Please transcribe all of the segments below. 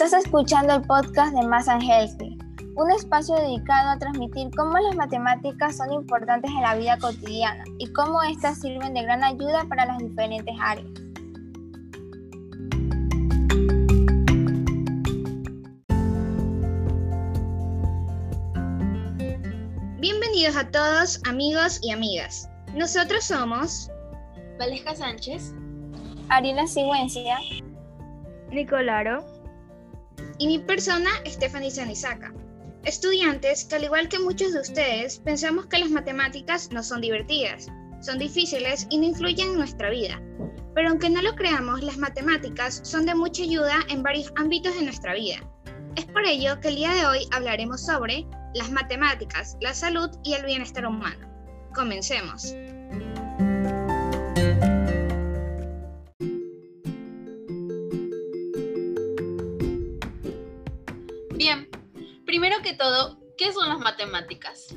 Estás escuchando el podcast de Mass and Healthy, un espacio dedicado a transmitir cómo las matemáticas son importantes en la vida cotidiana y cómo éstas sirven de gran ayuda para las diferentes áreas. Bienvenidos a todos, amigos y amigas. Nosotros somos Valesca Sánchez, Ariela Sigüencia, Nicolaro y mi persona, Stephanie Sanisaca. Estudiantes que al igual que muchos de ustedes, pensamos que las matemáticas no son divertidas, son difíciles y no influyen en nuestra vida. Pero aunque no lo creamos, las matemáticas son de mucha ayuda en varios ámbitos de nuestra vida. Es por ello que el día de hoy hablaremos sobre las matemáticas, la salud y el bienestar humano. Comencemos. Bien, primero que todo, ¿qué son las matemáticas?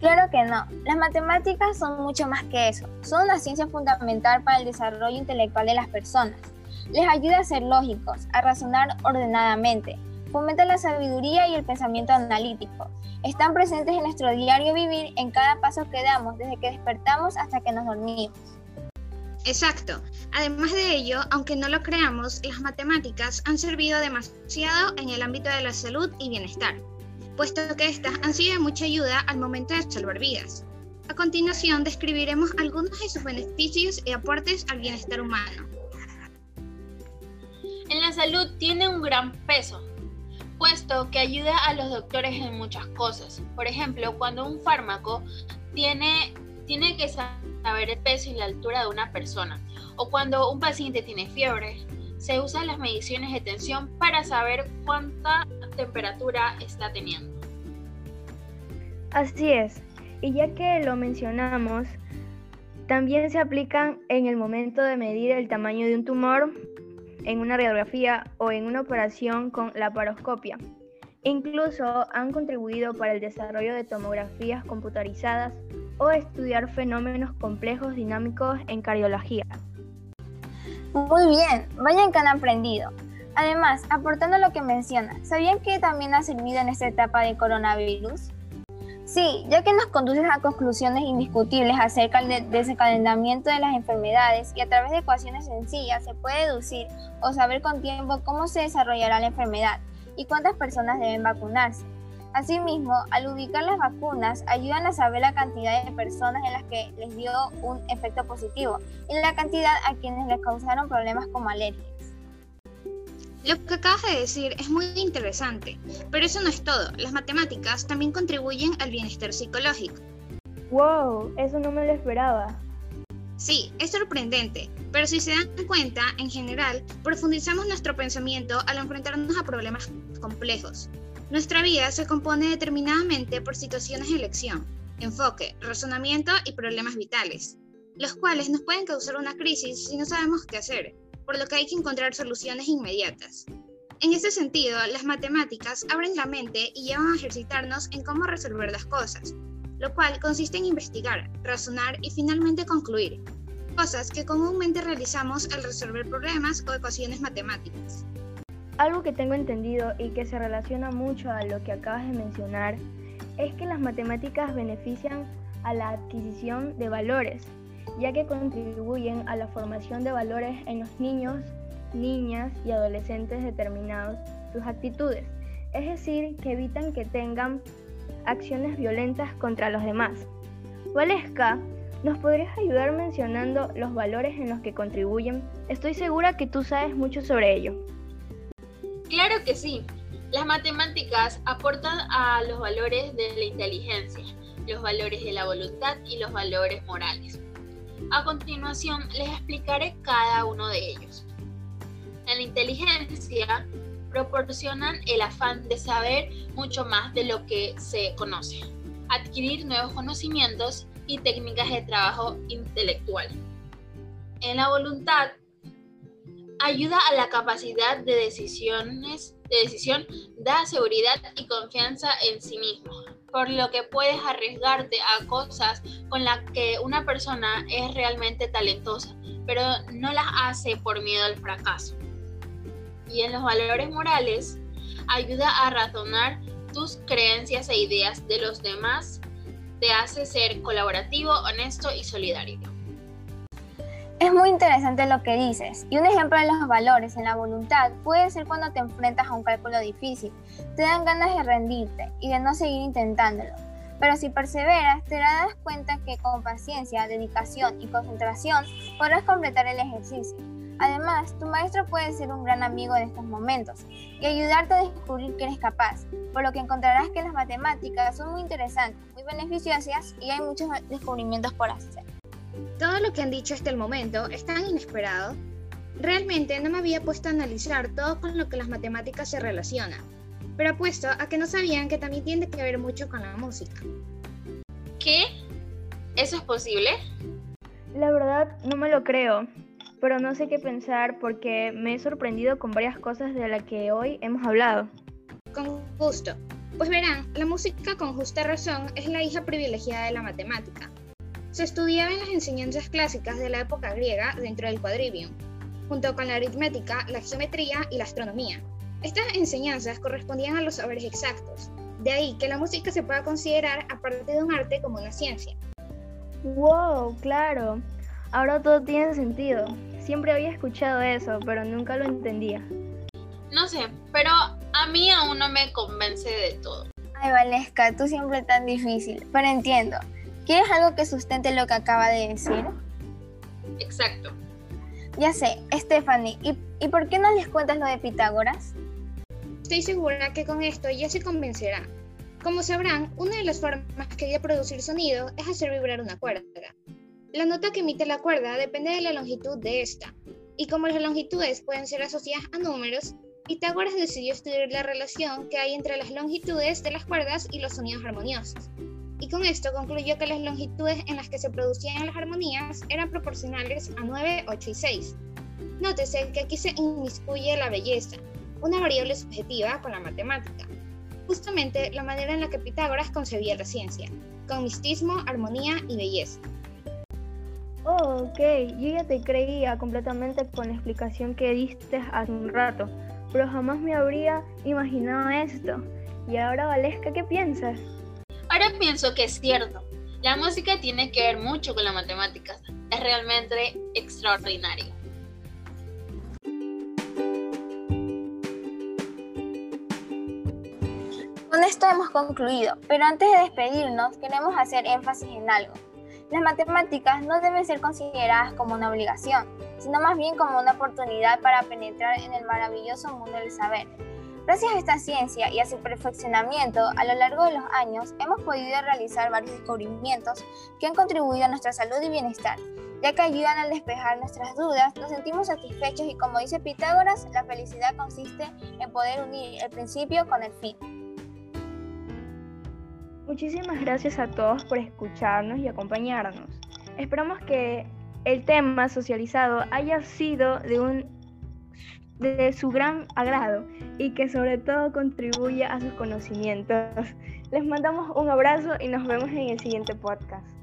Claro que no, las matemáticas son mucho más que eso, son una ciencia fundamental para el desarrollo intelectual de las personas. Les ayuda a ser lógicos, a razonar ordenadamente, fomenta la sabiduría y el pensamiento analítico. Están presentes en nuestro diario vivir en cada paso que damos, desde que despertamos hasta que nos dormimos. Exacto. Además de ello, aunque no lo creamos, las matemáticas han servido demasiado en el ámbito de la salud y bienestar, puesto que estas han sido de mucha ayuda al momento de salvar vidas. A continuación, describiremos algunos de sus beneficios y aportes al bienestar humano. En la salud tiene un gran peso, puesto que ayuda a los doctores en muchas cosas. Por ejemplo, cuando un fármaco tiene, tiene que saber el peso y la altura de una persona, o cuando un paciente tiene fiebre, se usan las mediciones de tensión para saber cuánta temperatura está teniendo. Así es, y ya que lo mencionamos, también se aplican en el momento de medir el tamaño de un tumor, en una radiografía o en una operación con laparoscopia. Incluso han contribuido para el desarrollo de tomografías computarizadas o estudiar fenómenos complejos dinámicos en cardiología. Muy bien, vayan que han aprendido. Además, aportando lo que menciona, ¿sabían que también ha servido en esta etapa de coronavirus? Sí, ya que nos conduce a conclusiones indiscutibles acerca del desencadenamiento de las enfermedades y a través de ecuaciones sencillas se puede deducir o saber con tiempo cómo se desarrollará la enfermedad y cuántas personas deben vacunarse. Asimismo, al ubicar las vacunas, ayudan a saber la cantidad de personas en las que les dio un efecto positivo y la cantidad a quienes les causaron problemas como alergias. Lo que acabas de decir es muy interesante, pero eso no es todo. Las matemáticas también contribuyen al bienestar psicológico. ¡Wow! Eso no me lo esperaba. Sí, es sorprendente, pero si se dan cuenta, en general, profundizamos nuestro pensamiento al enfrentarnos a problemas complejos. Nuestra vida se compone determinadamente por situaciones de elección, enfoque, razonamiento y problemas vitales, los cuales nos pueden causar una crisis si no sabemos qué hacer, por lo que hay que encontrar soluciones inmediatas. En ese sentido, las matemáticas abren la mente y llevan a ejercitarnos en cómo resolver las cosas, lo cual consiste en investigar, razonar y finalmente concluir, cosas que comúnmente realizamos al resolver problemas o ecuaciones matemáticas. Algo que tengo entendido y que se relaciona mucho a lo que acabas de mencionar es que las matemáticas benefician a la adquisición de valores, ya que contribuyen a la formación de valores en los niños, niñas y adolescentes determinados sus actitudes, es decir, que evitan que tengan acciones violentas contra los demás. Valesca, ¿nos podrías ayudar mencionando los valores en los que contribuyen? Estoy segura que tú sabes mucho sobre ello. Claro que sí. Las matemáticas aportan a los valores de la inteligencia, los valores de la voluntad y los valores morales. A continuación les explicaré cada uno de ellos. En la inteligencia proporcionan el afán de saber mucho más de lo que se conoce, adquirir nuevos conocimientos y técnicas de trabajo intelectual. En la voluntad ayuda a la capacidad de decisiones de decisión, da seguridad y confianza en sí mismo, por lo que puedes arriesgarte a cosas con las que una persona es realmente talentosa, pero no las hace por miedo al fracaso. Y en los valores morales, ayuda a razonar tus creencias e ideas de los demás, te hace ser colaborativo, honesto y solidario. Es muy interesante lo que dices, y un ejemplo de los valores en la voluntad puede ser cuando te enfrentas a un cálculo difícil, te dan ganas de rendirte y de no seguir intentándolo. Pero si perseveras, te darás cuenta que con paciencia, dedicación y concentración podrás completar el ejercicio. Además, tu maestro puede ser un gran amigo en estos momentos y ayudarte a descubrir que eres capaz, por lo que encontrarás que las matemáticas son muy interesantes, muy beneficiosas y hay muchos descubrimientos por hacer. Todo lo que han dicho hasta el momento es tan inesperado. Realmente no me había puesto a analizar todo con lo que las matemáticas se relacionan, pero apuesto a que no sabían que también tiene que ver mucho con la música. ¿Qué? ¿Eso es posible? La verdad no me lo creo, pero no sé qué pensar porque me he sorprendido con varias cosas de las que hoy hemos hablado. Con gusto. Pues verán, la música con justa razón es la hija privilegiada de la matemática se estudiaba en las enseñanzas clásicas de la época griega dentro del quadrivium, junto con la aritmética, la geometría y la astronomía. Estas enseñanzas correspondían a los saberes exactos, de ahí que la música se pueda considerar, aparte de un arte, como una ciencia. ¡Wow! Claro. Ahora todo tiene sentido. Siempre había escuchado eso, pero nunca lo entendía. No sé, pero a mí aún no me convence de todo. Ay, Valesca, tú siempre tan difícil, pero entiendo. ¿Quieres algo que sustente lo que acaba de decir? Exacto. Ya sé, Stephanie, ¿y, ¿y por qué no les cuentas lo de Pitágoras? Estoy segura que con esto ya se convencerá. Como sabrán, una de las formas que hay de producir sonido es hacer vibrar una cuerda. La nota que emite la cuerda depende de la longitud de esta, y como las longitudes pueden ser asociadas a números, Pitágoras decidió estudiar la relación que hay entre las longitudes de las cuerdas y los sonidos armoniosos y con esto concluyó que las longitudes en las que se producían las armonías eran proporcionales a 9, 8 y 6. Nótese que aquí se inmiscuye la belleza, una variable subjetiva con la matemática, justamente la manera en la que Pitágoras concebía la ciencia, con mistismo, armonía y belleza. Oh, ok, yo ya te creía completamente con la explicación que diste hace un rato, pero jamás me habría imaginado esto. Y ahora, Valesca, ¿qué piensas? Ahora pienso que es cierto. La música tiene que ver mucho con las matemáticas. Es realmente extraordinario. Con esto hemos concluido, pero antes de despedirnos queremos hacer énfasis en algo. Las matemáticas no deben ser consideradas como una obligación, sino más bien como una oportunidad para penetrar en el maravilloso mundo del saber Gracias a esta ciencia y a su perfeccionamiento a lo largo de los años, hemos podido realizar varios descubrimientos que han contribuido a nuestra salud y bienestar, ya que ayudan a despejar nuestras dudas, nos sentimos satisfechos y como dice Pitágoras, la felicidad consiste en poder unir el principio con el fin. Muchísimas gracias a todos por escucharnos y acompañarnos. Esperamos que el tema socializado haya sido de un de su gran agrado y que sobre todo contribuya a sus conocimientos. Les mandamos un abrazo y nos vemos en el siguiente podcast.